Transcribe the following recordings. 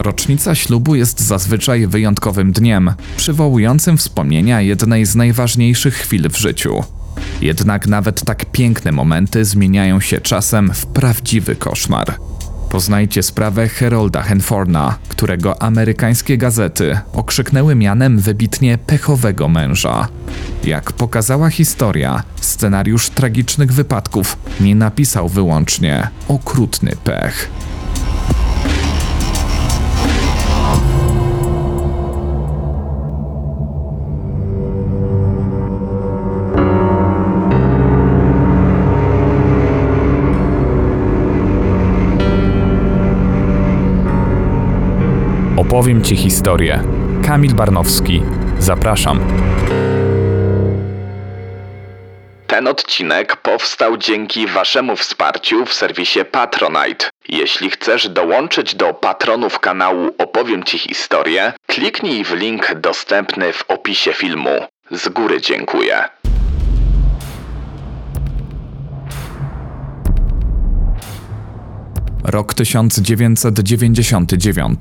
Rocznica ślubu jest zazwyczaj wyjątkowym dniem, przywołującym wspomnienia jednej z najważniejszych chwil w życiu. Jednak nawet tak piękne momenty zmieniają się czasem w prawdziwy koszmar. Poznajcie sprawę Herolda Henforna, którego amerykańskie gazety okrzyknęły mianem wybitnie pechowego męża. Jak pokazała historia, scenariusz tragicznych wypadków nie napisał wyłącznie okrutny pech. Opowiem Ci historię. Kamil Barnowski. Zapraszam. Ten odcinek powstał dzięki Waszemu wsparciu w serwisie Patronite. Jeśli chcesz dołączyć do patronów kanału Opowiem Ci historię, kliknij w link dostępny w opisie filmu. Z góry dziękuję. Rok 1999.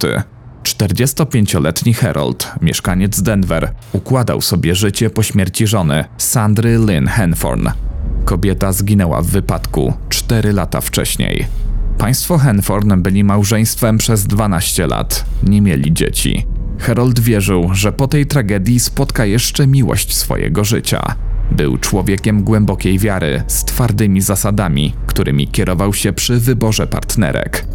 45-letni Harold, mieszkaniec Denver, układał sobie życie po śmierci żony, Sandry Lynn Henforn. Kobieta zginęła w wypadku 4 lata wcześniej. Państwo Henforn byli małżeństwem przez 12 lat, nie mieli dzieci. Harold wierzył, że po tej tragedii spotka jeszcze miłość swojego życia. Był człowiekiem głębokiej wiary, z twardymi zasadami, którymi kierował się przy wyborze partnerek.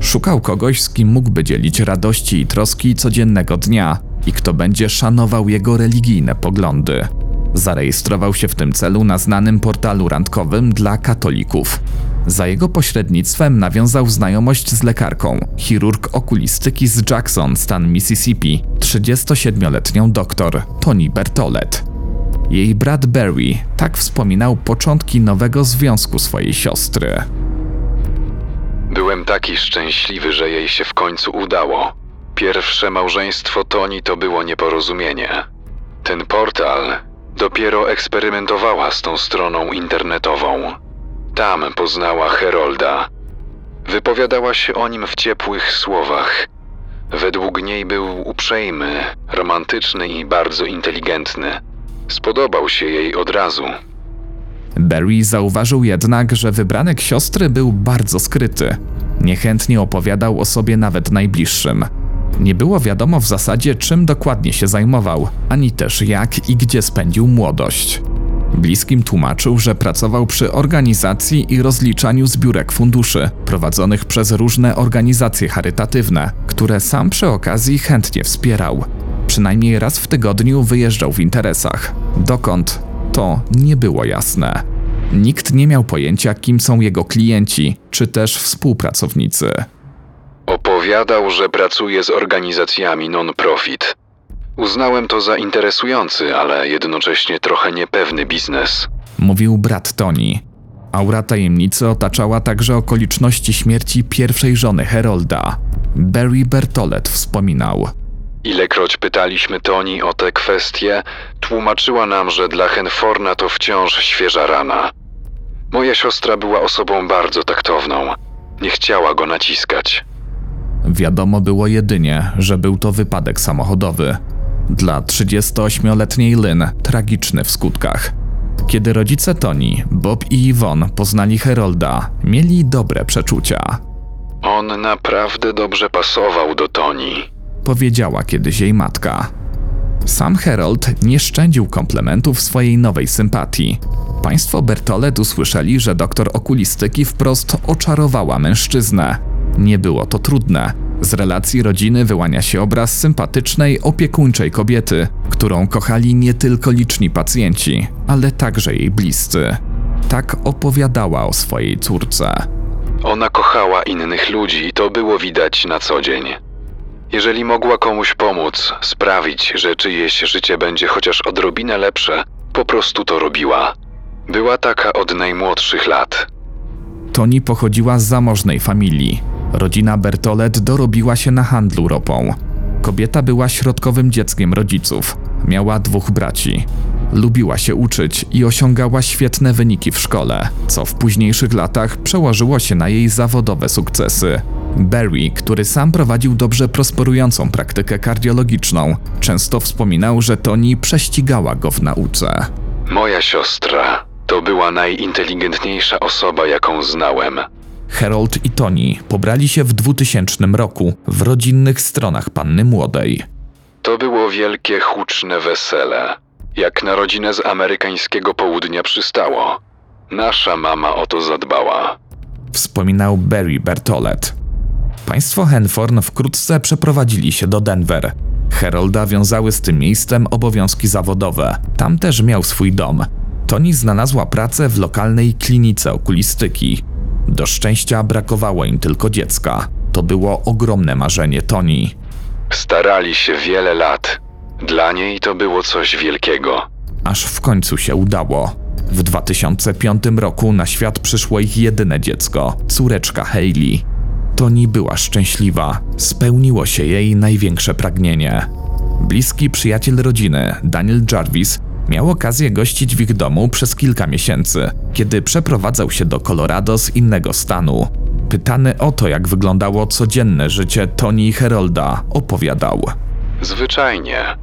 Szukał kogoś, z kim mógłby dzielić radości i troski codziennego dnia i kto będzie szanował jego religijne poglądy. Zarejestrował się w tym celu na znanym portalu randkowym dla katolików. Za jego pośrednictwem nawiązał znajomość z lekarką, chirurg okulistyki z Jackson, stan Mississippi, 37-letnią doktor Toni Bertolet. Jej brat Barry tak wspominał początki nowego związku swojej siostry. Byłem taki szczęśliwy, że jej się w końcu udało. Pierwsze małżeństwo Toni to było nieporozumienie. Ten portal dopiero eksperymentowała z tą stroną internetową. Tam poznała Herolda. Wypowiadała się o nim w ciepłych słowach. Według niej był uprzejmy, romantyczny i bardzo inteligentny. Spodobał się jej od razu. Barry zauważył jednak, że wybranek siostry był bardzo skryty. Niechętnie opowiadał o sobie nawet najbliższym. Nie było wiadomo w zasadzie, czym dokładnie się zajmował, ani też jak i gdzie spędził młodość. Bliskim tłumaczył, że pracował przy organizacji i rozliczaniu zbiórek funduszy, prowadzonych przez różne organizacje charytatywne, które sam przy okazji chętnie wspierał. Przynajmniej raz w tygodniu wyjeżdżał w interesach. Dokąd? To nie było jasne. Nikt nie miał pojęcia, kim są jego klienci, czy też współpracownicy. Opowiadał, że pracuje z organizacjami non-profit. Uznałem to za interesujący, ale jednocześnie trochę niepewny biznes. Mówił brat Toni. Aura tajemnicy otaczała także okoliczności śmierci pierwszej żony Herolda. Barry Bertolet wspominał. Ilekroć pytaliśmy Toni o te kwestie, tłumaczyła nam, że dla Henforna to wciąż świeża rana. Moja siostra była osobą bardzo taktowną. Nie chciała go naciskać. Wiadomo było jedynie, że był to wypadek samochodowy. Dla 38-letniej Lynn tragiczny w skutkach. Kiedy rodzice Toni, Bob i Yvonne poznali Herolda, mieli dobre przeczucia. On naprawdę dobrze pasował do Toni. Powiedziała kiedyś jej matka. Sam Harold nie szczędził komplementów swojej nowej sympatii. Państwo Bertolet usłyszeli, że doktor okulistyki wprost oczarowała mężczyznę. Nie było to trudne. Z relacji rodziny wyłania się obraz sympatycznej, opiekuńczej kobiety, którą kochali nie tylko liczni pacjenci, ale także jej bliscy. Tak opowiadała o swojej córce. Ona kochała innych ludzi i to było widać na co dzień. Jeżeli mogła komuś pomóc, sprawić, że czyjeś życie będzie chociaż odrobinę lepsze, po prostu to robiła. Była taka od najmłodszych lat. Toni pochodziła z zamożnej familii. Rodzina Bertolet dorobiła się na handlu ropą. Kobieta była środkowym dzieckiem rodziców. Miała dwóch braci. Lubiła się uczyć i osiągała świetne wyniki w szkole, co w późniejszych latach przełożyło się na jej zawodowe sukcesy. Barry, który sam prowadził dobrze prosperującą praktykę kardiologiczną, często wspominał, że Toni prześcigała go w nauce. Moja siostra to była najinteligentniejsza osoba, jaką znałem. Harold i Toni pobrali się w 2000 roku w rodzinnych stronach panny młodej. To było wielkie, huczne wesele. Jak na rodzinę z amerykańskiego południa przystało. Nasza mama o to zadbała. Wspominał Barry Bertolet. Państwo Henforn wkrótce przeprowadzili się do Denver. Harolda wiązały z tym miejscem obowiązki zawodowe. Tam też miał swój dom. Toni znalazła pracę w lokalnej klinice okulistyki. Do szczęścia brakowało im tylko dziecka. To było ogromne marzenie Toni. Starali się wiele lat. Dla niej to było coś wielkiego. aż w końcu się udało. W 2005 roku na świat przyszło ich jedyne dziecko, córeczka Hailey. Toni była szczęśliwa, spełniło się jej największe pragnienie. Bliski przyjaciel rodziny, Daniel Jarvis, miał okazję gościć w ich domu przez kilka miesięcy, kiedy przeprowadzał się do Colorado z innego stanu. Pytany o to, jak wyglądało codzienne życie Toni i Herolda, opowiadał. Zwyczajnie.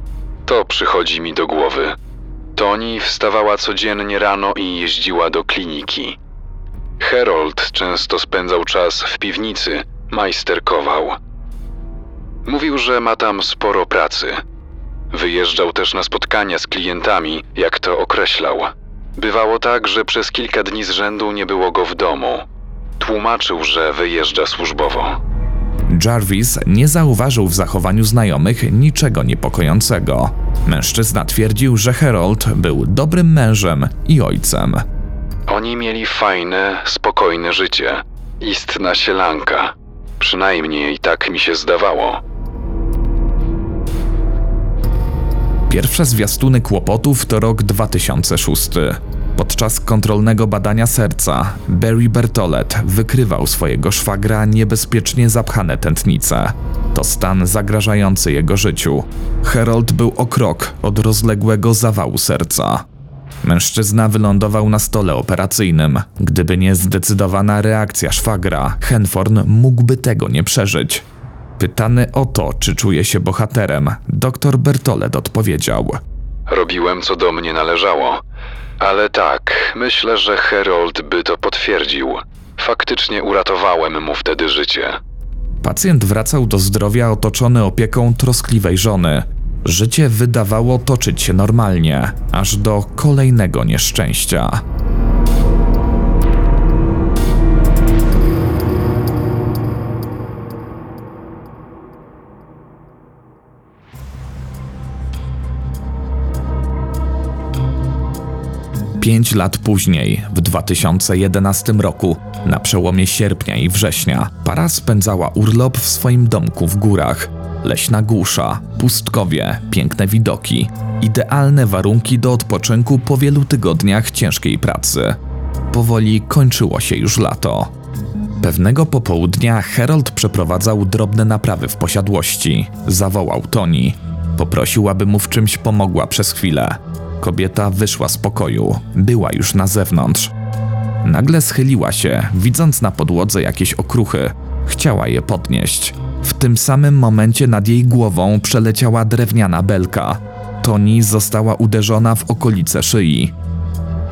To przychodzi mi do głowy. Toni wstawała codziennie rano i jeździła do kliniki. Harold często spędzał czas w piwnicy, majsterkował. Mówił, że ma tam sporo pracy. Wyjeżdżał też na spotkania z klientami, jak to określał. Bywało tak, że przez kilka dni z rzędu nie było go w domu. Tłumaczył, że wyjeżdża służbowo. Jarvis nie zauważył w zachowaniu znajomych niczego niepokojącego. Mężczyzna twierdził, że Harold był dobrym mężem i ojcem. Oni mieli fajne, spokojne życie. Istna sielanka. Przynajmniej tak mi się zdawało. Pierwsze zwiastuny kłopotów to rok 2006. Podczas kontrolnego badania serca Barry Bertolet wykrywał swojego szwagra niebezpiecznie zapchane tętnice. To stan zagrażający jego życiu. Harold był o krok od rozległego zawału serca. Mężczyzna wylądował na stole operacyjnym. Gdyby nie zdecydowana reakcja szwagra, Henforn mógłby tego nie przeżyć. Pytany o to, czy czuje się bohaterem, dr Bertolet odpowiedział. Robiłem co do mnie należało. Ale tak, myślę, że Harold by to potwierdził. Faktycznie uratowałem mu wtedy życie. Pacjent wracał do zdrowia otoczony opieką troskliwej żony. Życie wydawało toczyć się normalnie, aż do kolejnego nieszczęścia. Pięć lat później, w 2011 roku, na przełomie sierpnia i września, para spędzała urlop w swoim domku w górach. Leśna gusza, pustkowie, piękne widoki, idealne warunki do odpoczynku po wielu tygodniach ciężkiej pracy. Powoli kończyło się już lato. Pewnego popołudnia Harold przeprowadzał drobne naprawy w posiadłości. Zawołał Toni. Poprosił, aby mu w czymś pomogła przez chwilę. Kobieta wyszła z pokoju, była już na zewnątrz. Nagle schyliła się, widząc na podłodze jakieś okruchy. Chciała je podnieść. W tym samym momencie nad jej głową przeleciała drewniana belka. Toni została uderzona w okolice szyi.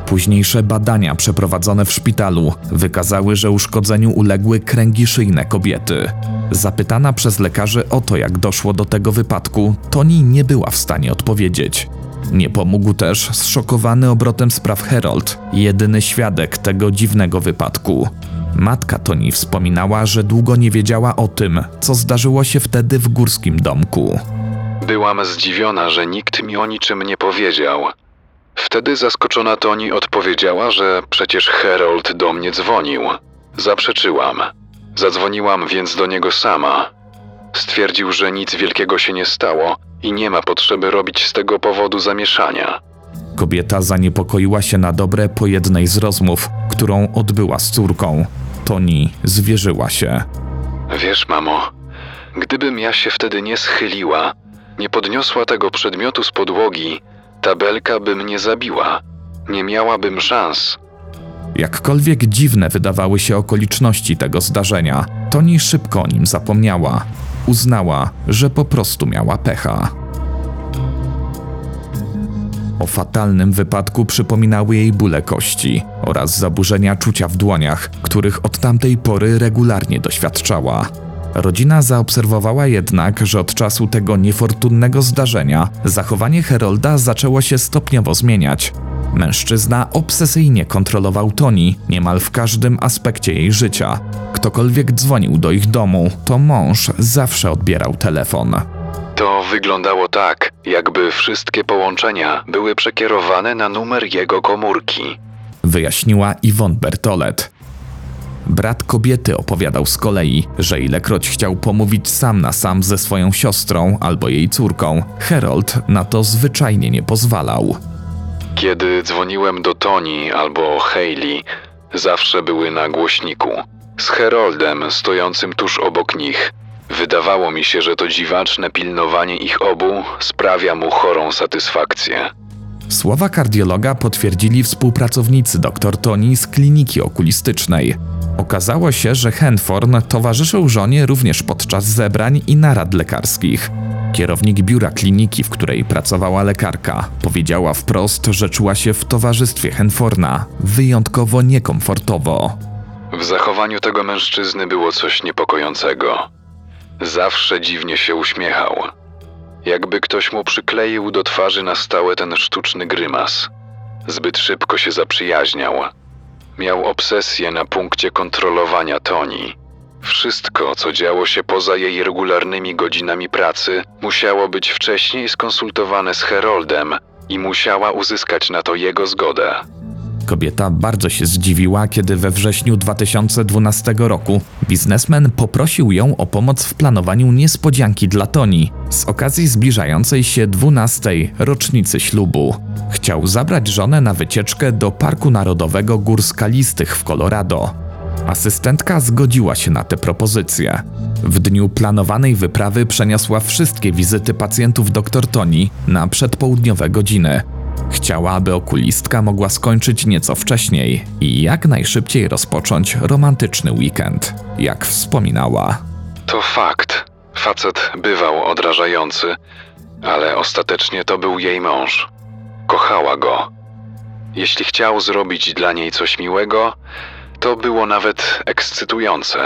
Późniejsze badania przeprowadzone w szpitalu wykazały, że uszkodzeniu uległy kręgi szyjne kobiety. Zapytana przez lekarzy o to, jak doszło do tego wypadku, Toni nie była w stanie odpowiedzieć. Nie pomógł też zszokowany obrotem spraw Harold, jedyny świadek tego dziwnego wypadku. Matka Toni wspominała, że długo nie wiedziała o tym, co zdarzyło się wtedy w górskim domku. Byłam zdziwiona, że nikt mi o niczym nie powiedział. Wtedy zaskoczona Toni odpowiedziała, że przecież Harold do mnie dzwonił. Zaprzeczyłam. Zadzwoniłam więc do niego sama. Stwierdził, że nic wielkiego się nie stało i nie ma potrzeby robić z tego powodu zamieszania. Kobieta zaniepokoiła się na dobre po jednej z rozmów, którą odbyła z córką. Toni zwierzyła się. Wiesz, mamo, gdybym ja się wtedy nie schyliła, nie podniosła tego przedmiotu z podłogi, ta belka by mnie zabiła. Nie miałabym szans. Jakkolwiek dziwne wydawały się okoliczności tego zdarzenia, Toni szybko o nim zapomniała. Uznała, że po prostu miała pecha. O fatalnym wypadku przypominały jej bóle kości oraz zaburzenia czucia w dłoniach, których od tamtej pory regularnie doświadczała. Rodzina zaobserwowała jednak, że od czasu tego niefortunnego zdarzenia zachowanie Herolda zaczęło się stopniowo zmieniać. Mężczyzna obsesyjnie kontrolował Toni niemal w każdym aspekcie jej życia. Ktokolwiek dzwonił do ich domu, to mąż zawsze odbierał telefon. To wyglądało tak, jakby wszystkie połączenia były przekierowane na numer jego komórki. wyjaśniła Yvonne Bertolet. Brat kobiety opowiadał z kolei, że ilekroć chciał pomówić sam na sam ze swoją siostrą albo jej córką, Harold na to zwyczajnie nie pozwalał. Kiedy dzwoniłem do Toni albo Hayley, zawsze były na głośniku. Z Heroldem stojącym tuż obok nich. Wydawało mi się, że to dziwaczne pilnowanie ich obu sprawia mu chorą satysfakcję. Słowa kardiologa potwierdzili współpracownicy dr Toni z kliniki okulistycznej. Okazało się, że Henforn towarzyszył żonie również podczas zebrań i narad lekarskich. Kierownik biura kliniki, w której pracowała lekarka, powiedziała wprost, że czuła się w towarzystwie Henforna wyjątkowo niekomfortowo. W zachowaniu tego mężczyzny było coś niepokojącego. Zawsze dziwnie się uśmiechał. Jakby ktoś mu przykleił do twarzy na stałe ten sztuczny grymas. Zbyt szybko się zaprzyjaźniał. Miał obsesję na punkcie kontrolowania Toni. Wszystko, co działo się poza jej regularnymi godzinami pracy, musiało być wcześniej skonsultowane z Heroldem i musiała uzyskać na to jego zgodę. Kobieta bardzo się zdziwiła, kiedy we wrześniu 2012 roku biznesmen poprosił ją o pomoc w planowaniu niespodzianki dla Toni z okazji zbliżającej się 12. rocznicy ślubu. Chciał zabrać żonę na wycieczkę do Parku Narodowego Gór Skalistych w Colorado. Asystentka zgodziła się na tę propozycję. W dniu planowanej wyprawy przeniosła wszystkie wizyty pacjentów dr Toni na przedpołudniowe godziny. Chciała, aby okulistka mogła skończyć nieco wcześniej i jak najszybciej rozpocząć romantyczny weekend, jak wspominała. To fakt. Facet bywał odrażający, ale ostatecznie to był jej mąż. Kochała go. Jeśli chciał zrobić dla niej coś miłego, to było nawet ekscytujące.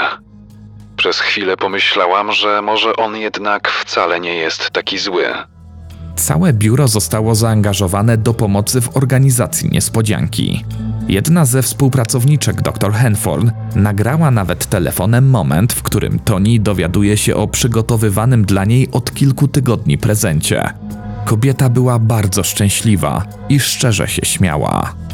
Przez chwilę pomyślałam, że może on jednak wcale nie jest taki zły. Całe biuro zostało zaangażowane do pomocy w organizacji niespodzianki. Jedna ze współpracowniczek dr Henforn nagrała nawet telefonem moment, w którym Toni dowiaduje się o przygotowywanym dla niej od kilku tygodni prezencie. Kobieta była bardzo szczęśliwa i szczerze się śmiała.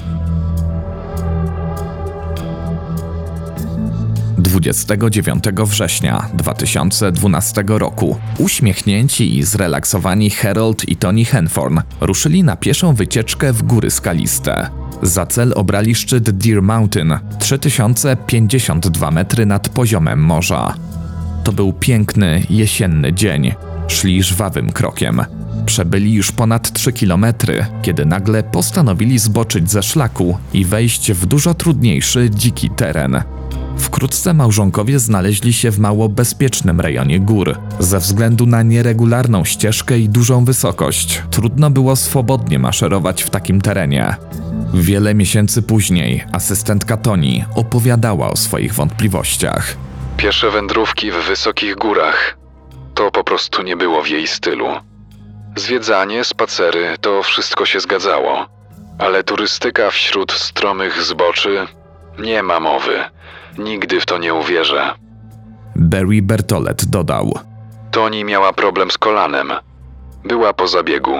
29 września 2012 roku uśmiechnięci i zrelaksowani Harold i Tony Henforn ruszyli na pieszą wycieczkę w góry skaliste. Za cel obrali szczyt Deer Mountain 3052 metry nad poziomem morza. To był piękny, jesienny dzień. Szli żwawym krokiem. Przebyli już ponad 3 kilometry, kiedy nagle postanowili zboczyć ze szlaku i wejść w dużo trudniejszy, dziki teren. Wkrótce małżonkowie znaleźli się w mało bezpiecznym rejonie gór. Ze względu na nieregularną ścieżkę i dużą wysokość, trudno było swobodnie maszerować w takim terenie. Wiele miesięcy później asystentka Toni opowiadała o swoich wątpliwościach. Piesze wędrówki w wysokich górach to po prostu nie było w jej stylu. Zwiedzanie, spacery to wszystko się zgadzało, ale turystyka wśród stromych zboczy nie ma mowy. Nigdy w to nie uwierzę. Barry Bertolet dodał. Toni miała problem z kolanem. Była po zabiegu.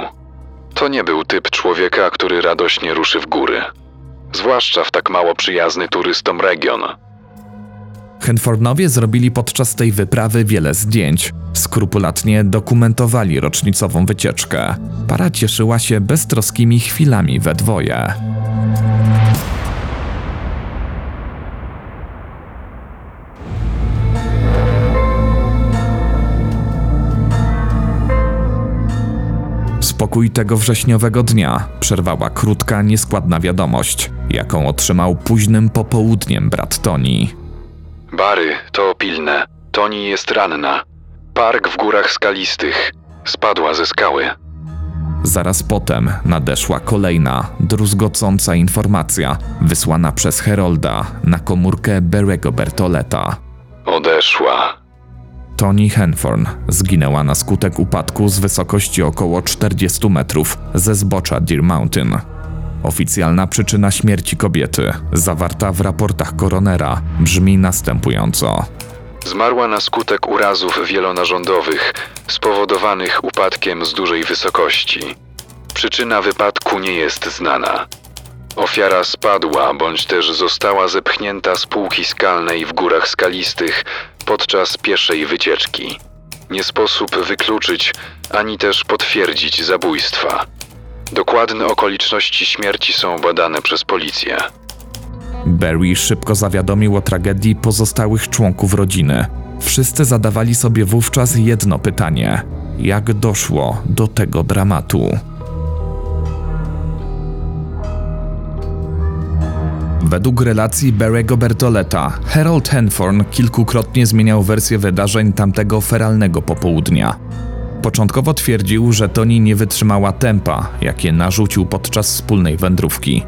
To nie był typ człowieka, który radośnie ruszy w góry. Zwłaszcza w tak mało przyjazny turystom region. Henfordowie zrobili podczas tej wyprawy wiele zdjęć. Skrupulatnie dokumentowali rocznicową wycieczkę. Para cieszyła się beztroskimi chwilami we dwoje. Spokój tego wrześniowego dnia przerwała krótka, nieskładna wiadomość. jaką otrzymał późnym popołudniem brat Tony. Bary, to pilne. Toni jest ranna. Park w górach skalistych. Spadła ze skały. Zaraz potem nadeszła kolejna, druzgocąca informacja wysłana przez Herolda na komórkę Berego Bertoleta. Odeszła. Toni Henforn zginęła na skutek upadku z wysokości około 40 metrów ze zbocza Deer Mountain. Oficjalna przyczyna śmierci kobiety, zawarta w raportach koronera, brzmi następująco. Zmarła na skutek urazów wielonarządowych spowodowanych upadkiem z dużej wysokości. Przyczyna wypadku nie jest znana. Ofiara spadła bądź też została zepchnięta z półki skalnej w górach skalistych podczas pieszej wycieczki. Nie sposób wykluczyć ani też potwierdzić zabójstwa. Dokładne okoliczności śmierci są badane przez policję. Barry szybko zawiadomił o tragedii pozostałych członków rodziny. Wszyscy zadawali sobie wówczas jedno pytanie: jak doszło do tego dramatu? Według relacji Barry'ego Bertoleta, Harold Henforn kilkukrotnie zmieniał wersję wydarzeń tamtego feralnego popołudnia. Początkowo twierdził, że Toni nie wytrzymała tempa, jakie narzucił podczas wspólnej wędrówki.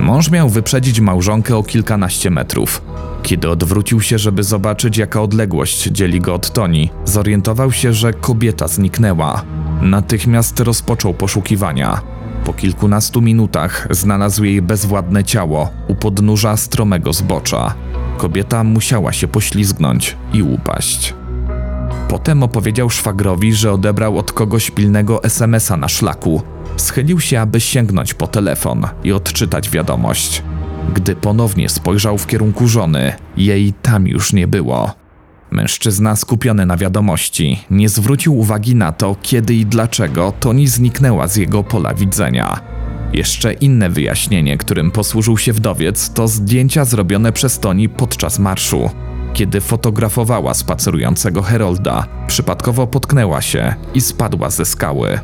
Mąż miał wyprzedzić małżonkę o kilkanaście metrów. Kiedy odwrócił się, żeby zobaczyć, jaka odległość dzieli go od Toni, zorientował się, że kobieta zniknęła. Natychmiast rozpoczął poszukiwania. Po kilkunastu minutach znalazł jej bezwładne ciało u podnóża stromego zbocza. Kobieta musiała się poślizgnąć i upaść. Potem opowiedział szwagrowi, że odebrał od kogoś pilnego SMS-a na szlaku. Schylił się, aby sięgnąć po telefon i odczytać wiadomość. Gdy ponownie spojrzał w kierunku żony, jej tam już nie było. Mężczyzna skupiony na wiadomości nie zwrócił uwagi na to, kiedy i dlaczego Toni zniknęła z jego pola widzenia. Jeszcze inne wyjaśnienie, którym posłużył się wdowiec, to zdjęcia zrobione przez Toni podczas marszu. Kiedy fotografowała spacerującego Herolda, przypadkowo potknęła się i spadła ze skały.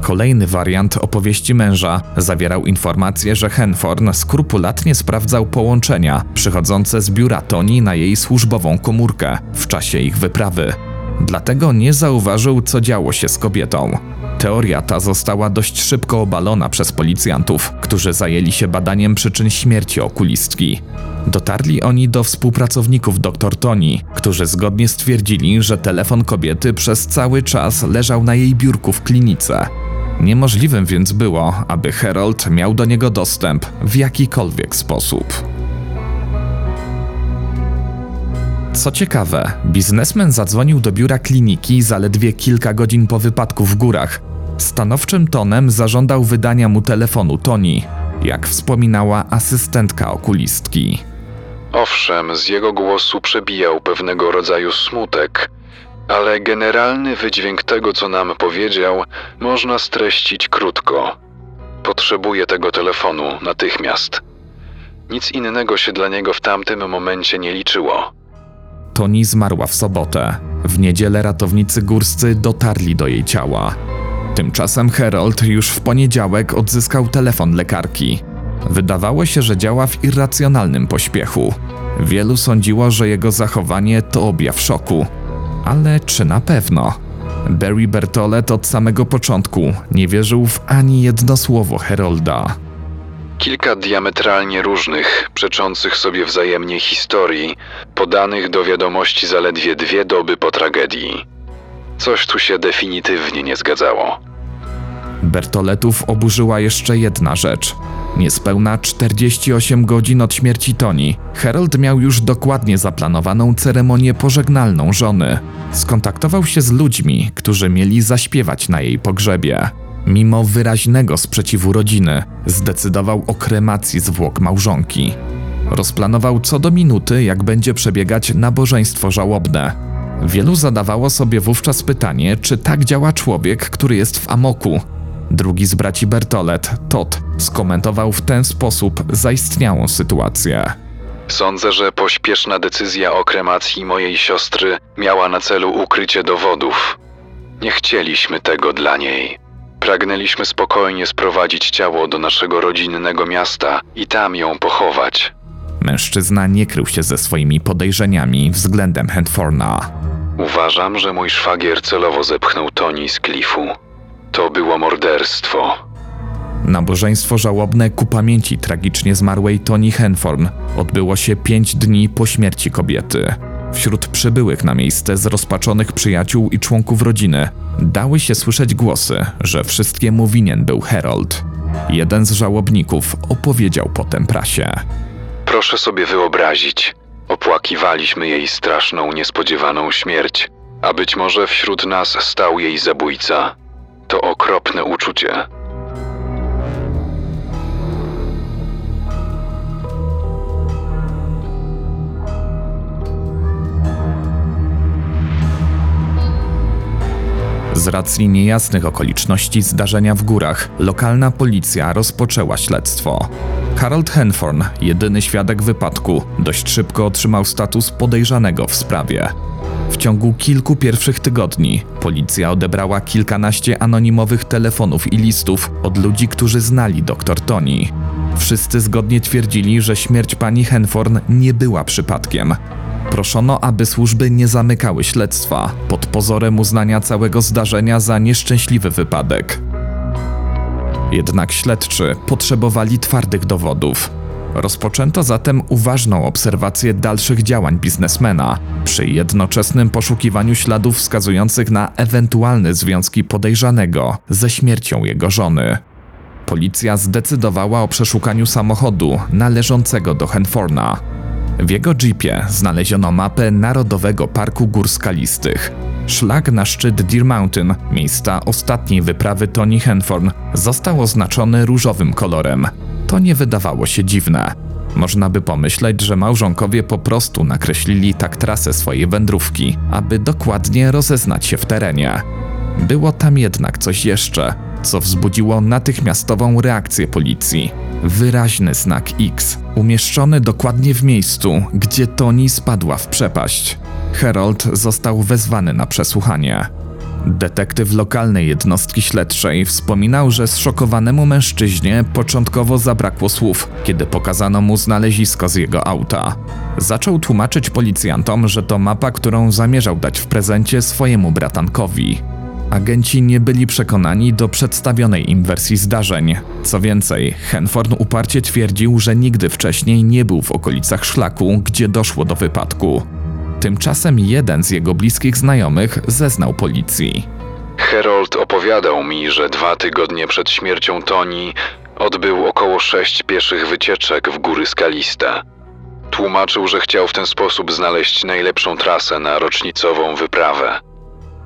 Kolejny wariant opowieści męża zawierał informację, że Henforn skrupulatnie sprawdzał połączenia przychodzące z biura Toni na jej służbową komórkę w czasie ich wyprawy. Dlatego nie zauważył, co działo się z kobietą. Teoria ta została dość szybko obalona przez policjantów, którzy zajęli się badaniem przyczyn śmierci okulistki. Dotarli oni do współpracowników dr Toni, którzy zgodnie stwierdzili, że telefon kobiety przez cały czas leżał na jej biurku w klinice. Niemożliwym więc było, aby Harold miał do niego dostęp w jakikolwiek sposób. Co ciekawe, biznesmen zadzwonił do biura kliniki zaledwie kilka godzin po wypadku w górach. Stanowczym tonem zażądał wydania mu telefonu Toni, jak wspominała asystentka okulistki. Owszem, z jego głosu przebijał pewnego rodzaju smutek, ale generalny wydźwięk tego, co nam powiedział, można streścić krótko. Potrzebuję tego telefonu natychmiast. Nic innego się dla niego w tamtym momencie nie liczyło. Toni zmarła w sobotę. W niedzielę ratownicy górscy dotarli do jej ciała. Tymczasem Harold już w poniedziałek odzyskał telefon lekarki. Wydawało się, że działa w irracjonalnym pośpiechu. Wielu sądziło, że jego zachowanie to objaw szoku. Ale czy na pewno? Barry Bertolet od samego początku nie wierzył w ani jedno słowo Herolda. Kilka diametralnie różnych, przeczących sobie wzajemnie historii, podanych do wiadomości zaledwie dwie doby po tragedii. Coś tu się definitywnie nie zgadzało. Bertoletów oburzyła jeszcze jedna rzecz. Niespełna 48 godzin od śmierci Toni, Harold miał już dokładnie zaplanowaną ceremonię pożegnalną żony. Skontaktował się z ludźmi, którzy mieli zaśpiewać na jej pogrzebie. Mimo wyraźnego sprzeciwu rodziny, zdecydował o kremacji zwłok małżonki. Rozplanował co do minuty, jak będzie przebiegać nabożeństwo żałobne. Wielu zadawało sobie wówczas pytanie, czy tak działa człowiek, który jest w amoku. Drugi z braci Bertolet, Todd, skomentował w ten sposób zaistniałą sytuację. Sądzę, że pośpieszna decyzja o kremacji mojej siostry miała na celu ukrycie dowodów. Nie chcieliśmy tego dla niej. Pragnęliśmy spokojnie sprowadzić ciało do naszego rodzinnego miasta i tam ją pochować. Mężczyzna nie krył się ze swoimi podejrzeniami względem Handforna. Uważam, że mój szwagier celowo zepchnął Toni z klifu. To było morderstwo. Nabożeństwo żałobne ku pamięci tragicznie zmarłej Toni Henforn odbyło się pięć dni po śmierci kobiety. Wśród przybyłych na miejsce zrozpaczonych przyjaciół i członków rodziny dały się słyszeć głosy, że wszystkiemu winien był Harold. Jeden z żałobników opowiedział potem prasie. Proszę sobie wyobrazić, opłakiwaliśmy jej straszną, niespodziewaną śmierć, a być może wśród nas stał jej zabójca. To okropne uczucie. Z racji niejasnych okoliczności zdarzenia w górach, lokalna policja rozpoczęła śledztwo. Harold Henforn, jedyny świadek wypadku, dość szybko otrzymał status podejrzanego w sprawie. W ciągu kilku pierwszych tygodni policja odebrała kilkanaście anonimowych telefonów i listów od ludzi, którzy znali dr Tony. Wszyscy zgodnie twierdzili, że śmierć pani Henforn nie była przypadkiem. Proszono, aby służby nie zamykały śledztwa pod pozorem uznania całego zdarzenia za nieszczęśliwy wypadek. Jednak śledczy potrzebowali twardych dowodów. Rozpoczęto zatem uważną obserwację dalszych działań biznesmena, przy jednoczesnym poszukiwaniu śladów wskazujących na ewentualne związki podejrzanego ze śmiercią jego żony. Policja zdecydowała o przeszukaniu samochodu należącego do Henforna. W jego jeepie znaleziono mapę Narodowego Parku Gór Skalistych. Szlak na szczyt Deer Mountain, miejsca ostatniej wyprawy Tony Henforn, został oznaczony różowym kolorem. To nie wydawało się dziwne. Można by pomyśleć, że małżonkowie po prostu nakreślili tak trasę swojej wędrówki, aby dokładnie rozeznać się w terenie. Było tam jednak coś jeszcze, co wzbudziło natychmiastową reakcję policji. Wyraźny znak X, umieszczony dokładnie w miejscu, gdzie Toni spadła w przepaść. Harold został wezwany na przesłuchanie. Detektyw lokalnej jednostki śledczej wspominał, że zszokowanemu mężczyźnie początkowo zabrakło słów, kiedy pokazano mu znalezisko z jego auta. Zaczął tłumaczyć policjantom, że to mapa, którą zamierzał dać w prezencie swojemu bratankowi. Agenci nie byli przekonani do przedstawionej im wersji zdarzeń. Co więcej, Henforn uparcie twierdził, że nigdy wcześniej nie był w okolicach szlaku, gdzie doszło do wypadku. Tymczasem jeden z jego bliskich znajomych zeznał policji. Harold opowiadał mi, że dwa tygodnie przed śmiercią Toni odbył około sześć pieszych wycieczek w góry skaliste. Tłumaczył, że chciał w ten sposób znaleźć najlepszą trasę na rocznicową wyprawę.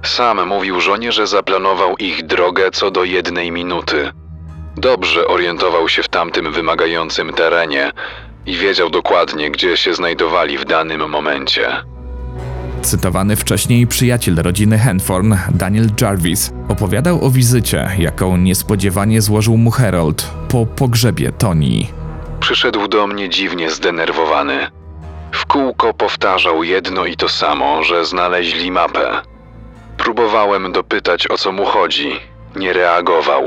Sam mówił żonie, że zaplanował ich drogę co do jednej minuty. Dobrze orientował się w tamtym wymagającym terenie i wiedział dokładnie, gdzie się znajdowali w danym momencie. Cytowany wcześniej przyjaciel rodziny Henforn, Daniel Jarvis, opowiadał o wizycie, jaką niespodziewanie złożył mu Harold po pogrzebie Toni. Przyszedł do mnie dziwnie zdenerwowany. W kółko powtarzał jedno i to samo, że znaleźli mapę. Próbowałem dopytać o co mu chodzi. Nie reagował.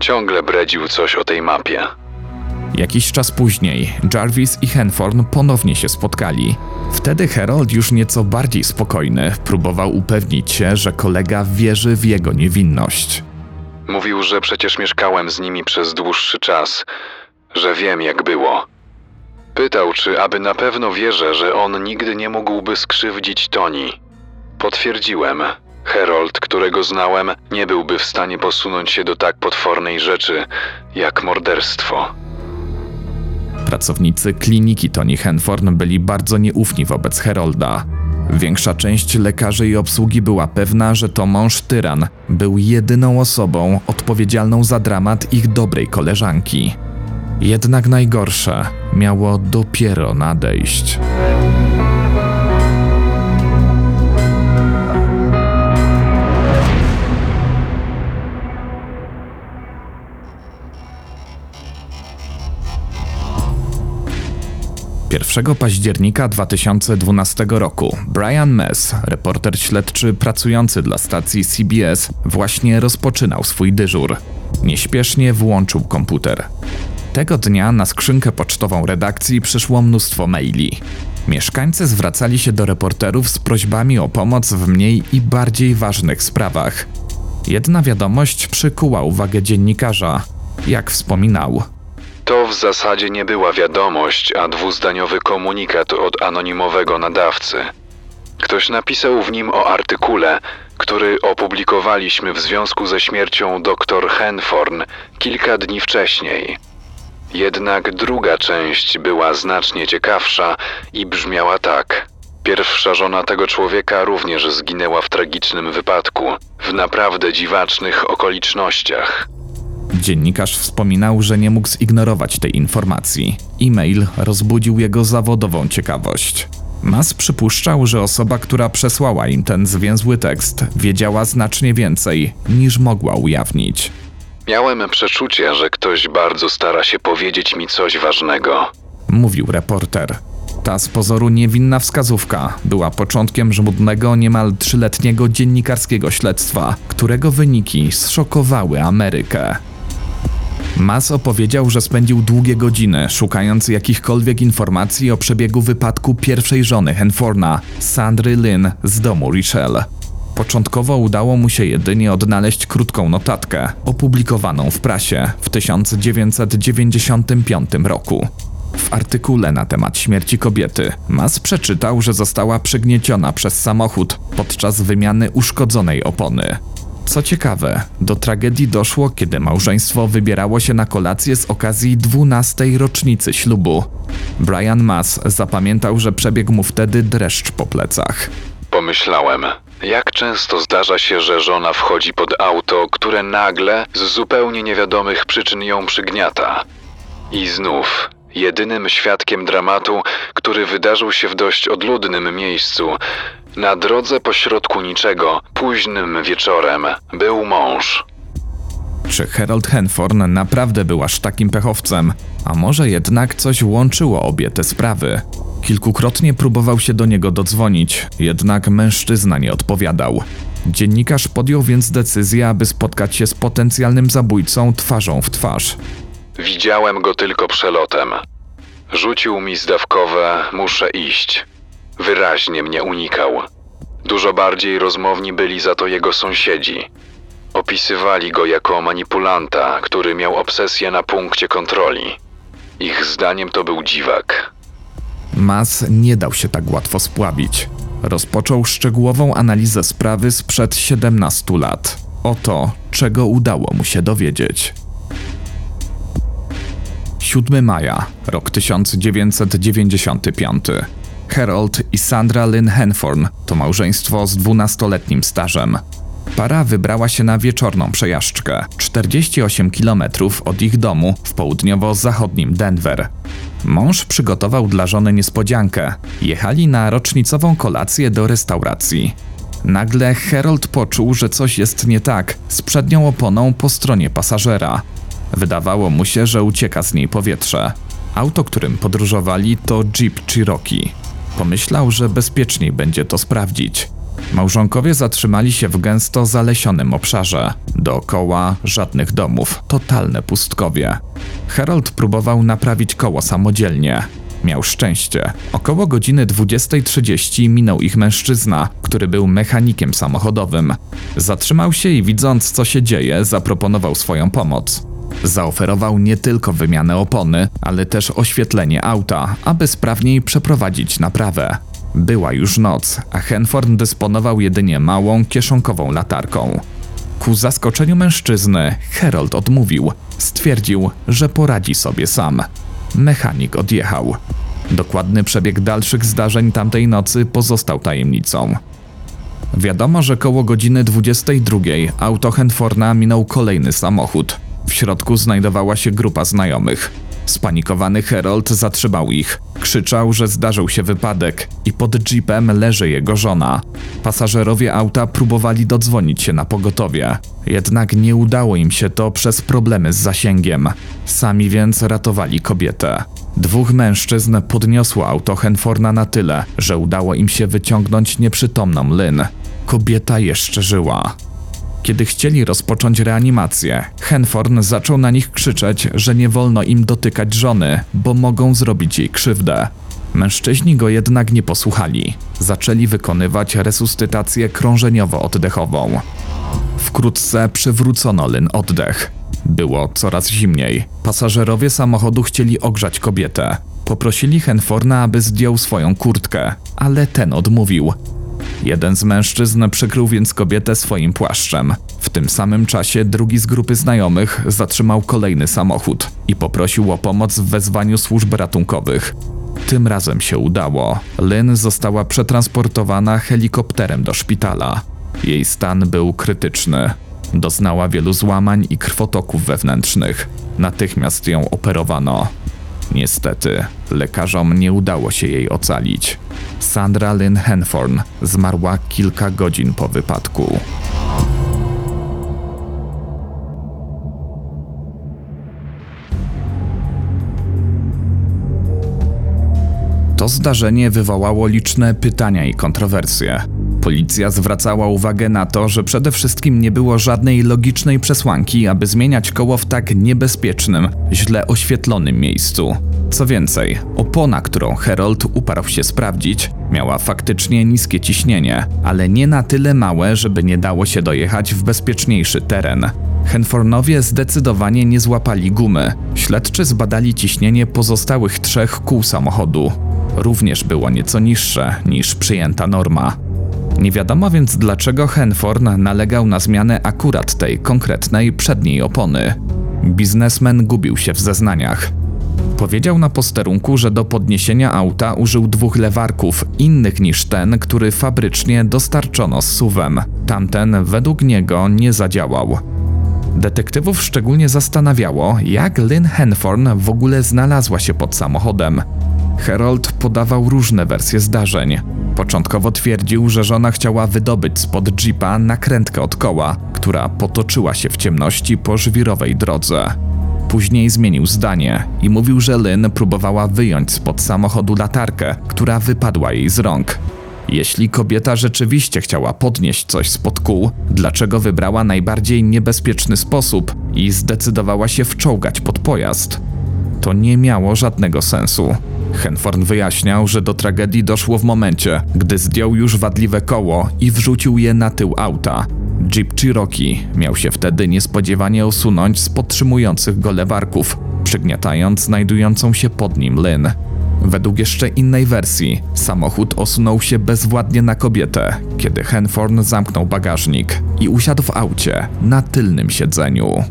Ciągle bredził coś o tej mapie. Jakiś czas później Jarvis i Henforn ponownie się spotkali. Wtedy Harold, już nieco bardziej spokojny, próbował upewnić się, że kolega wierzy w jego niewinność. Mówił, że przecież mieszkałem z nimi przez dłuższy czas, że wiem jak było. Pytał, czy aby na pewno wierzę, że on nigdy nie mógłby skrzywdzić Toni. Potwierdziłem. Harold, którego znałem, nie byłby w stanie posunąć się do tak potwornej rzeczy jak morderstwo. Pracownicy kliniki Tony Henforn byli bardzo nieufni wobec Herolda. Większa część lekarzy i obsługi była pewna, że to mąż tyran był jedyną osobą odpowiedzialną za dramat ich dobrej koleżanki. Jednak najgorsze miało dopiero nadejść. 1 października 2012 roku Brian Mess, reporter śledczy pracujący dla stacji CBS, właśnie rozpoczynał swój dyżur. Nieśpiesznie włączył komputer. Tego dnia na skrzynkę pocztową redakcji przyszło mnóstwo maili. Mieszkańcy zwracali się do reporterów z prośbami o pomoc w mniej i bardziej ważnych sprawach. Jedna wiadomość przykuła uwagę dziennikarza. Jak wspominał, To w zasadzie nie była wiadomość, a dwuzdaniowy komunikat od anonimowego nadawcy. Ktoś napisał w nim o artykule, który opublikowaliśmy w związku ze śmiercią dr Henforn kilka dni wcześniej. Jednak druga część była znacznie ciekawsza i brzmiała tak. Pierwsza żona tego człowieka również zginęła w tragicznym wypadku, w naprawdę dziwacznych okolicznościach. Dziennikarz wspominał, że nie mógł zignorować tej informacji. E-mail rozbudził jego zawodową ciekawość. Mas przypuszczał, że osoba, która przesłała im ten zwięzły tekst, wiedziała znacznie więcej niż mogła ujawnić. Miałem przeczucie, że ktoś bardzo stara się powiedzieć mi coś ważnego. Mówił reporter. Ta z pozoru niewinna wskazówka była początkiem żmudnego, niemal trzyletniego dziennikarskiego śledztwa, którego wyniki zszokowały Amerykę. Mas opowiedział, że spędził długie godziny szukając jakichkolwiek informacji o przebiegu wypadku pierwszej żony Henforna, Sandry Lynn z domu Richelle. Początkowo udało mu się jedynie odnaleźć krótką notatkę, opublikowaną w prasie w 1995 roku. W artykule na temat śmierci kobiety Mas przeczytał, że została przygnieciona przez samochód podczas wymiany uszkodzonej opony. Co ciekawe, do tragedii doszło, kiedy małżeństwo wybierało się na kolację z okazji 12. rocznicy ślubu. Brian Mas zapamiętał, że przebiegł mu wtedy dreszcz po plecach. Pomyślałem, jak często zdarza się, że żona wchodzi pod auto, które nagle, z zupełnie niewiadomych przyczyn ją przygniata. I znów, jedynym świadkiem dramatu, który wydarzył się w dość odludnym miejscu, na drodze pośrodku niczego, późnym wieczorem, był mąż. Czy Harold Henforn naprawdę był aż takim pechowcem? A może jednak coś łączyło obie te sprawy? Kilkukrotnie próbował się do niego dodzwonić, jednak mężczyzna nie odpowiadał. Dziennikarz podjął więc decyzję, aby spotkać się z potencjalnym zabójcą twarzą w twarz. Widziałem go tylko przelotem. Rzucił mi zdawkowe, muszę iść. Wyraźnie mnie unikał. Dużo bardziej rozmowni byli za to jego sąsiedzi. Opisywali go jako manipulanta, który miał obsesję na punkcie kontroli. Ich zdaniem to był dziwak. Mas nie dał się tak łatwo spławić. Rozpoczął szczegółową analizę sprawy sprzed 17 lat. Oto, czego udało mu się dowiedzieć. 7 maja, rok 1995. Harold i Sandra Lynn Henforn to małżeństwo z 12-letnim stażem. Para wybrała się na wieczorną przejażdżkę 48 km od ich domu w południowo-zachodnim Denver. Mąż przygotował dla żony niespodziankę. Jechali na rocznicową kolację do restauracji. Nagle Harold poczuł, że coś jest nie tak z przednią oponą po stronie pasażera. Wydawało mu się, że ucieka z niej powietrze. Auto, którym podróżowali, to Jeep Cherokee. Pomyślał, że bezpieczniej będzie to sprawdzić. Małżonkowie zatrzymali się w gęsto zalesionym obszarze. Dookoła żadnych domów, totalne pustkowie. Harold próbował naprawić koło samodzielnie. Miał szczęście. Około godziny 20.30 minął ich mężczyzna, który był mechanikiem samochodowym. Zatrzymał się i widząc, co się dzieje, zaproponował swoją pomoc. Zaoferował nie tylko wymianę opony, ale też oświetlenie auta, aby sprawniej przeprowadzić naprawę. Była już noc, a Henforn dysponował jedynie małą, kieszonkową latarką. Ku zaskoczeniu mężczyzny, Harold odmówił. Stwierdził, że poradzi sobie sam. Mechanik odjechał. Dokładny przebieg dalszych zdarzeń tamtej nocy pozostał tajemnicą. Wiadomo, że koło godziny 22 auto Henforna minął kolejny samochód. W środku znajdowała się grupa znajomych. Spanikowany Harold zatrzymał ich. Krzyczał, że zdarzył się wypadek i pod jeepem leży jego żona. Pasażerowie auta próbowali dodzwonić się na pogotowie. Jednak nie udało im się to przez problemy z zasięgiem. Sami więc ratowali kobietę. Dwóch mężczyzn podniosło auto Henforna na tyle, że udało im się wyciągnąć nieprzytomną Lynn. Kobieta jeszcze żyła. Kiedy chcieli rozpocząć reanimację, Henforn zaczął na nich krzyczeć, że nie wolno im dotykać żony, bo mogą zrobić jej krzywdę. Mężczyźni go jednak nie posłuchali. Zaczęli wykonywać resuscytację krążeniowo-oddechową. Wkrótce przywrócono Lynn oddech. Było coraz zimniej. Pasażerowie samochodu chcieli ogrzać kobietę. Poprosili Henforna, aby zdjął swoją kurtkę, ale ten odmówił. Jeden z mężczyzn przykrył więc kobietę swoim płaszczem. W tym samym czasie drugi z grupy znajomych zatrzymał kolejny samochód i poprosił o pomoc w wezwaniu służb ratunkowych. Tym razem się udało. Lynn została przetransportowana helikopterem do szpitala. Jej stan był krytyczny. Doznała wielu złamań i krwotoków wewnętrznych. Natychmiast ją operowano. Niestety, lekarzom nie udało się jej ocalić. Sandra Lynn Henforn zmarła kilka godzin po wypadku. To zdarzenie wywołało liczne pytania i kontrowersje. Policja zwracała uwagę na to, że przede wszystkim nie było żadnej logicznej przesłanki, aby zmieniać koło w tak niebezpiecznym, źle oświetlonym miejscu. Co więcej, opona, którą Herold uparł się sprawdzić, miała faktycznie niskie ciśnienie, ale nie na tyle małe, żeby nie dało się dojechać w bezpieczniejszy teren. Henfornowie zdecydowanie nie złapali gumy. Śledczy zbadali ciśnienie pozostałych trzech kół samochodu. Również było nieco niższe niż przyjęta norma. Nie wiadomo więc dlaczego Henforn nalegał na zmianę akurat tej konkretnej przedniej opony. Biznesmen gubił się w zeznaniach. Powiedział na posterunku, że do podniesienia auta użył dwóch lewarków, innych niż ten, który fabrycznie dostarczono z suwem. Tamten według niego nie zadziałał. Detektywów szczególnie zastanawiało, jak Lynn Henforn w ogóle znalazła się pod samochodem. Harold podawał różne wersje zdarzeń. Początkowo twierdził, że żona chciała wydobyć spod jeepa nakrętkę od koła, która potoczyła się w ciemności po żwirowej drodze. Później zmienił zdanie i mówił, że Lynn próbowała wyjąć spod samochodu latarkę, która wypadła jej z rąk. Jeśli kobieta rzeczywiście chciała podnieść coś spod kół, dlaczego wybrała najbardziej niebezpieczny sposób i zdecydowała się wczołgać pod pojazd? To nie miało żadnego sensu. Henforn wyjaśniał, że do tragedii doszło w momencie, gdy zdjął już wadliwe koło i wrzucił je na tył auta. Jeep Cherokee miał się wtedy niespodziewanie osunąć z podtrzymujących go lewarków, przygniatając znajdującą się pod nim Lynn. Według jeszcze innej wersji, samochód osunął się bezwładnie na kobietę, kiedy Henforn zamknął bagażnik i usiadł w aucie na tylnym siedzeniu.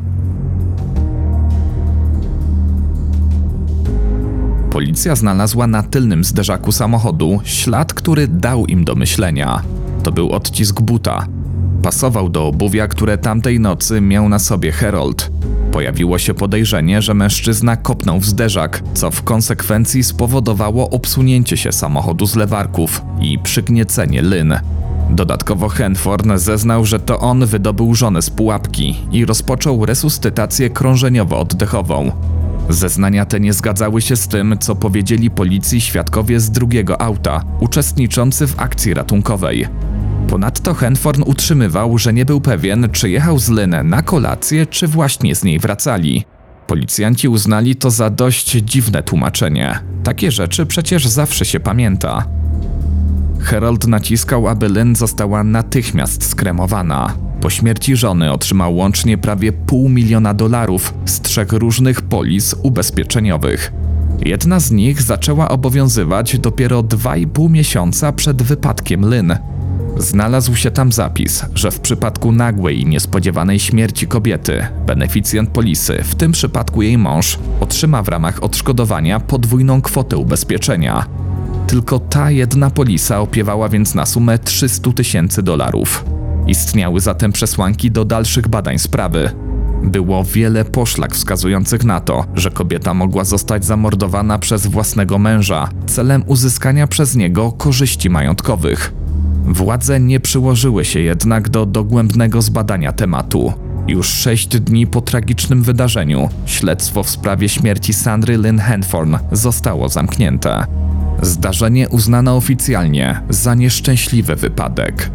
Policja znalazła na tylnym zderzaku samochodu ślad, który dał im do myślenia. To był odcisk buta. Pasował do obuwia, które tamtej nocy miał na sobie Harold. Pojawiło się podejrzenie, że mężczyzna kopnął w zderzak, co w konsekwencji spowodowało obsunięcie się samochodu z lewarków i przygniecenie Lynn. Dodatkowo Henforn zeznał, że to on wydobył żonę z pułapki i rozpoczął resuscytację krążeniowo-oddechową. Zeznania te nie zgadzały się z tym, co powiedzieli policji świadkowie z drugiego auta, uczestniczący w akcji ratunkowej. Ponadto Henforn utrzymywał, że nie był pewien, czy jechał z Lynn na kolację, czy właśnie z niej wracali. Policjanci uznali to za dość dziwne tłumaczenie. Takie rzeczy przecież zawsze się pamięta. Harold naciskał, aby Lynn została natychmiast skremowana. Po śmierci żony otrzymał łącznie prawie pół miliona dolarów z trzech różnych polis ubezpieczeniowych. Jedna z nich zaczęła obowiązywać dopiero 2,5 miesiąca przed wypadkiem Lynn. Znalazł się tam zapis, że w przypadku nagłej i niespodziewanej śmierci kobiety, beneficjent polisy, w tym przypadku jej mąż, otrzyma w ramach odszkodowania podwójną kwotę ubezpieczenia. Tylko ta jedna polisa opiewała więc na sumę 300 tysięcy dolarów. Istniały zatem przesłanki do dalszych badań sprawy. Było wiele poszlak wskazujących na to, że kobieta mogła zostać zamordowana przez własnego męża celem uzyskania przez niego korzyści majątkowych. Władze nie przyłożyły się jednak do dogłębnego zbadania tematu. Już sześć dni po tragicznym wydarzeniu śledztwo w sprawie śmierci Sandry Lynn Hanforn zostało zamknięte. Zdarzenie uznano oficjalnie za nieszczęśliwy wypadek.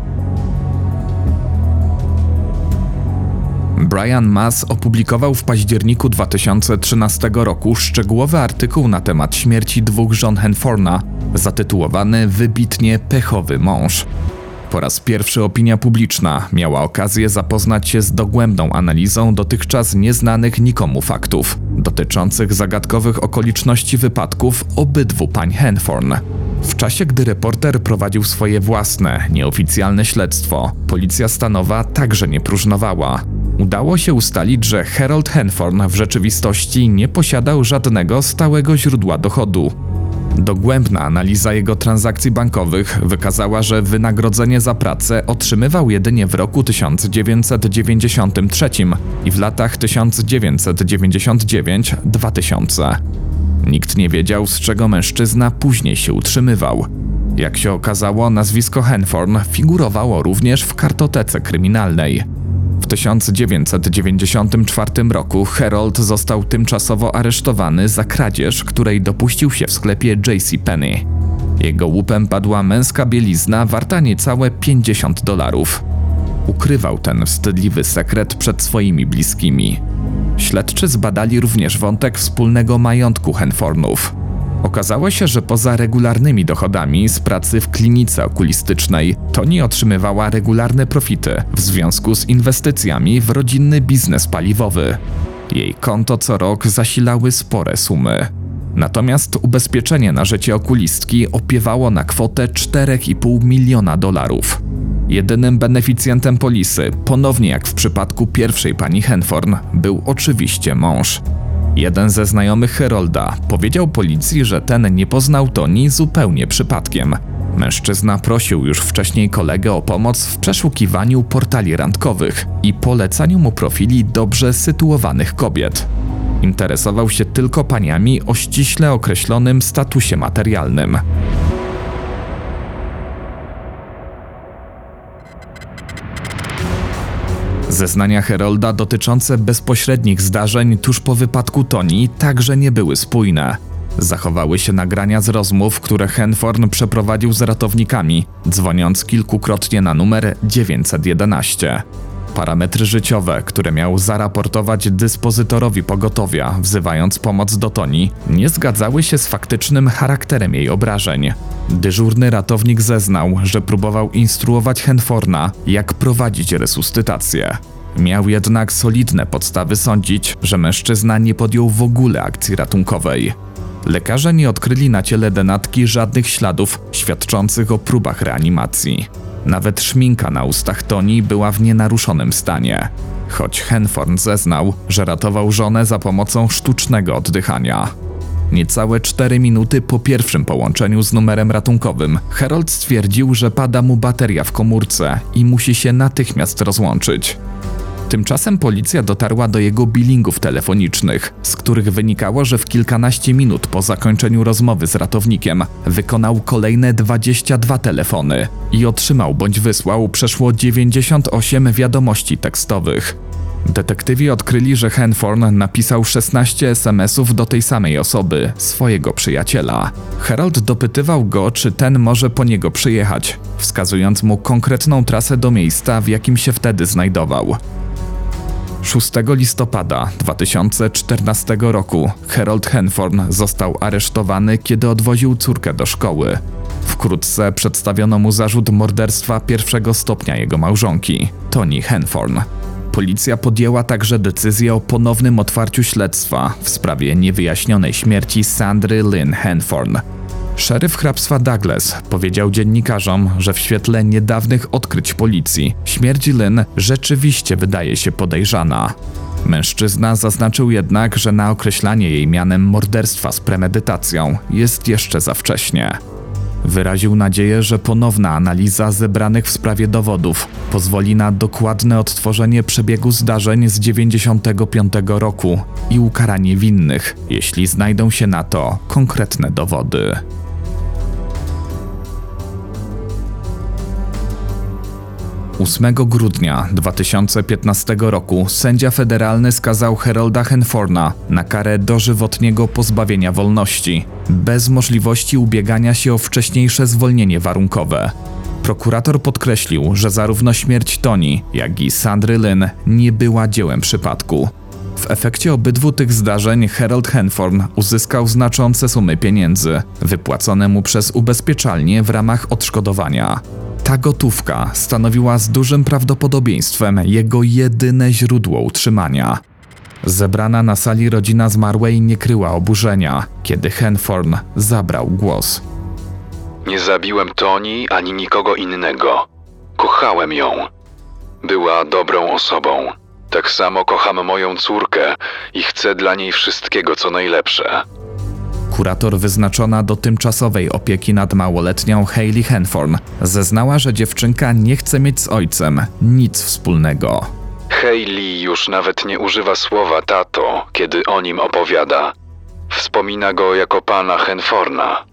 Brian Mass opublikował w październiku 2013 roku szczegółowy artykuł na temat śmierci dwóch żon Henforna, zatytułowany Wybitnie pechowy mąż. Po raz pierwszy opinia publiczna miała okazję zapoznać się z dogłębną analizą dotychczas nieznanych nikomu faktów dotyczących zagadkowych okoliczności wypadków obydwu pań Henforn. W czasie, gdy reporter prowadził swoje własne, nieoficjalne śledztwo, policja stanowa także nie próżnowała. Udało się ustalić, że Harold Henforn w rzeczywistości nie posiadał żadnego stałego źródła dochodu. Dogłębna analiza jego transakcji bankowych wykazała, że wynagrodzenie za pracę otrzymywał jedynie w roku 1993 i w latach 1999-2000. Nikt nie wiedział, z czego mężczyzna później się utrzymywał. Jak się okazało, nazwisko Henforn figurowało również w kartotece kryminalnej. W 1994 roku Harold został tymczasowo aresztowany za kradzież, której dopuścił się w sklepie JCPenney. Jego łupem padła męska bielizna warta niecałe 50 dolarów. Ukrywał ten wstydliwy sekret przed swoimi bliskimi. Śledczy zbadali również wątek wspólnego majątku Henfornów. Okazało się, że poza regularnymi dochodami z pracy w klinice okulistycznej, Toni otrzymywała regularne profity w związku z inwestycjami w rodzinny biznes paliwowy. Jej konto co rok zasilały spore sumy. Natomiast ubezpieczenie na życie okulistki opiewało na kwotę 4,5 miliona dolarów. Jedynym beneficjentem polisy, ponownie jak w przypadku pierwszej pani Henforn, był oczywiście mąż. Jeden ze znajomych Herolda powiedział policji, że ten nie poznał Toni zupełnie przypadkiem. Mężczyzna prosił już wcześniej kolegę o pomoc w przeszukiwaniu portali randkowych i polecaniu mu profili dobrze sytuowanych kobiet. Interesował się tylko paniami o ściśle określonym statusie materialnym. Zeznania Herolda dotyczące bezpośrednich zdarzeń tuż po wypadku Toni także nie były spójne. Zachowały się nagrania z rozmów, które Henforn przeprowadził z ratownikami, dzwoniąc kilkukrotnie na numer 911. Parametry życiowe, które miał zaraportować dyspozytorowi pogotowia, wzywając pomoc do Toni, nie zgadzały się z faktycznym charakterem jej obrażeń. Dyżurny ratownik zeznał, że próbował instruować Henforna, jak prowadzić resuscytację. Miał jednak solidne podstawy sądzić, że mężczyzna nie podjął w ogóle akcji ratunkowej. Lekarze nie odkryli na ciele denatki żadnych śladów świadczących o próbach reanimacji. Nawet szminka na ustach Toni była w nienaruszonym stanie, choć Henforn zeznał, że ratował żonę za pomocą sztucznego oddychania. Niecałe 4 minuty po pierwszym połączeniu z numerem ratunkowym, Harold stwierdził, że pada mu bateria w komórce i musi się natychmiast rozłączyć. Tymczasem policja dotarła do jego billingów telefonicznych, z których wynikało, że w kilkanaście minut po zakończeniu rozmowy z ratownikiem wykonał kolejne 22 telefony i otrzymał bądź wysłał przeszło 98 wiadomości tekstowych. Detektywi odkryli, że Henforn napisał 16 SMS-ów do tej samej osoby, swojego przyjaciela. Harold dopytywał go, czy ten może po niego przyjechać, wskazując mu konkretną trasę do miejsca, w jakim się wtedy znajdował. 6 listopada 2014 roku Harold Henforn został aresztowany, kiedy odwoził córkę do szkoły. Wkrótce przedstawiono mu zarzut morderstwa pierwszego stopnia jego małżonki, Toni Henforn. Policja podjęła także decyzję o ponownym otwarciu śledztwa w sprawie niewyjaśnionej śmierci Sandry Lynn Henforn. Szeryf hrabstwa Douglas powiedział dziennikarzom, że w świetle niedawnych odkryć policji śmierć Lynn rzeczywiście wydaje się podejrzana. Mężczyzna zaznaczył jednak, że na określanie jej mianem morderstwa z premedytacją jest jeszcze za wcześnie. Wyraził nadzieję, że ponowna analiza zebranych w sprawie dowodów pozwoli na dokładne odtworzenie przebiegu zdarzeń z 95 roku i ukaranie winnych, jeśli znajdą się na to konkretne dowody. 8 grudnia 2015 roku sędzia federalny skazał Herolda Henforna na karę dożywotniego pozbawienia wolności, bez możliwości ubiegania się o wcześniejsze zwolnienie warunkowe. Prokurator podkreślił, że zarówno śmierć Toni, jak i Sandry Lynn nie była dziełem przypadku. W efekcie obydwu tych zdarzeń Harold Henforn uzyskał znaczące sumy pieniędzy, wypłacone mu przez ubezpieczalnię w ramach odszkodowania. Ta gotówka stanowiła z dużym prawdopodobieństwem jego jedyne źródło utrzymania. Zebrana na sali rodzina zmarłej nie kryła oburzenia, kiedy Henforn zabrał głos. Nie zabiłem Toni ani nikogo innego. Kochałem ją. Była dobrą osobą. Tak samo kocham moją córkę i chcę dla niej wszystkiego, co najlepsze. Kurator wyznaczona do tymczasowej opieki nad małoletnią Hayley Henforn zeznała, że dziewczynka nie chce mieć z ojcem nic wspólnego. Hayley już nawet nie używa słowa tato, kiedy o nim opowiada. Wspomina go jako pana Henforna.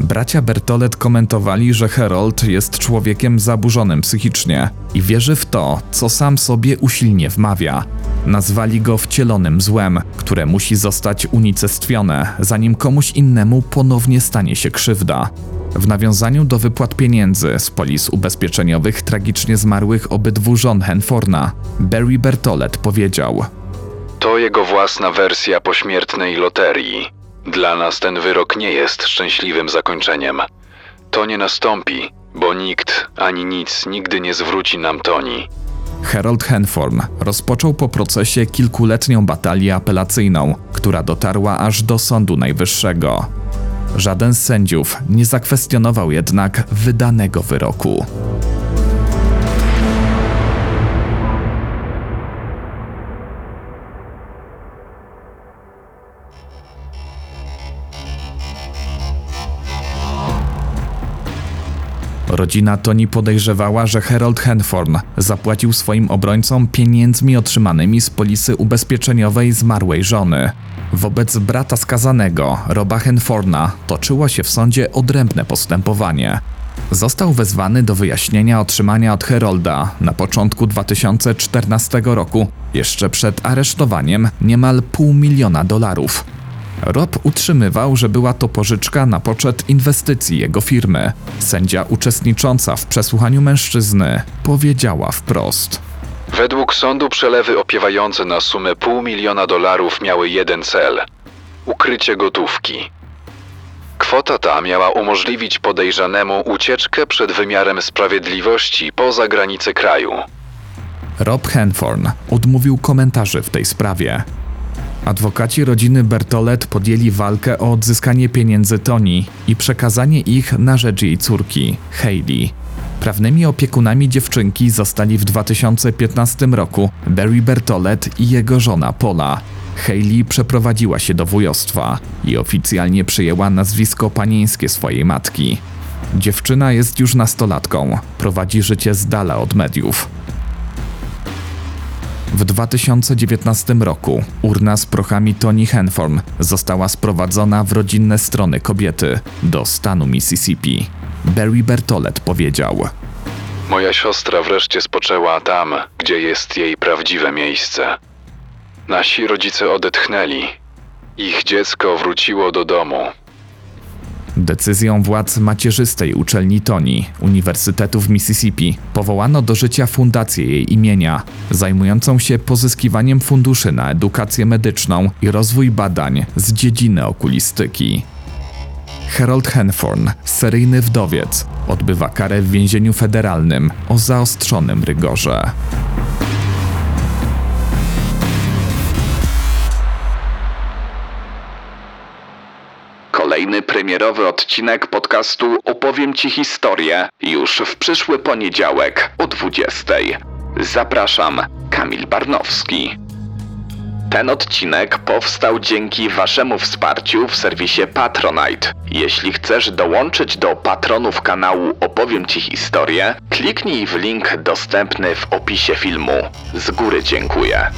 Bracia Bertolet komentowali, że Harold jest człowiekiem zaburzonym psychicznie i wierzy w to, co sam sobie usilnie wmawia. Nazwali go wcielonym złem, które musi zostać unicestwione, zanim komuś innemu ponownie stanie się krzywda. W nawiązaniu do wypłat pieniędzy z polis ubezpieczeniowych tragicznie zmarłych obydwu żon Henforna, Barry Bertolet powiedział: To jego własna wersja pośmiertnej loterii. Dla nas ten wyrok nie jest szczęśliwym zakończeniem. To nie nastąpi, bo nikt ani nic nigdy nie zwróci nam Toni. Harold Henforn rozpoczął po procesie kilkuletnią batalię apelacyjną, która dotarła aż do Sądu Najwyższego. Żaden z sędziów nie zakwestionował jednak wydanego wyroku. Rodzina Toni podejrzewała, że Harold Henforn zapłacił swoim obrońcom pieniędzmi otrzymanymi z polisy ubezpieczeniowej zmarłej żony. Wobec brata skazanego, Roba Henforna, toczyło się w sądzie odrębne postępowanie. Został wezwany do wyjaśnienia otrzymania od Herolda na początku 2014 roku, jeszcze przed aresztowaniem, niemal pół miliona dolarów. Rob utrzymywał, że była to pożyczka na poczet inwestycji jego firmy. Sędzia uczestnicząca w przesłuchaniu mężczyzny powiedziała wprost. Według sądu przelewy opiewające na sumę pół miliona dolarów miały jeden cel ukrycie gotówki. Kwota ta miała umożliwić podejrzanemu ucieczkę przed wymiarem sprawiedliwości poza granice kraju. Rob Henforn odmówił komentarzy w tej sprawie. Adwokaci rodziny Bertolet podjęli walkę o odzyskanie pieniędzy Toni i przekazanie ich na rzecz jej córki, Hayley. Prawnymi opiekunami dziewczynki zostali w 2015 roku Barry Bertolet i jego żona Paula. Hayley przeprowadziła się do wujostwa i oficjalnie przyjęła nazwisko panieńskie swojej matki. Dziewczyna jest już nastolatką, prowadzi życie z dala od mediów. W 2019 roku urna z prochami Toni Henforn została sprowadzona w rodzinne strony kobiety do stanu Mississippi. Barry Bertolet powiedział: Moja siostra wreszcie spoczęła tam, gdzie jest jej prawdziwe miejsce. Nasi rodzice odetchnęli. Ich dziecko wróciło do domu. Decyzją władz macierzystej uczelni Toni, Uniwersytetu w Mississippi, powołano do życia fundację jej imienia, zajmującą się pozyskiwaniem funduszy na edukację medyczną i rozwój badań z dziedziny okulistyki. Harold Henforn, seryjny wdowiec, odbywa karę w więzieniu federalnym o zaostrzonym rygorze. Kolejny premierowy odcinek podcastu Opowiem Ci historię już w przyszły poniedziałek o 20. Zapraszam, Kamil Barnowski. Ten odcinek powstał dzięki Waszemu wsparciu w serwisie Patronite. Jeśli chcesz dołączyć do patronów kanału Opowiem Ci historię, kliknij w link dostępny w opisie filmu. Z góry dziękuję.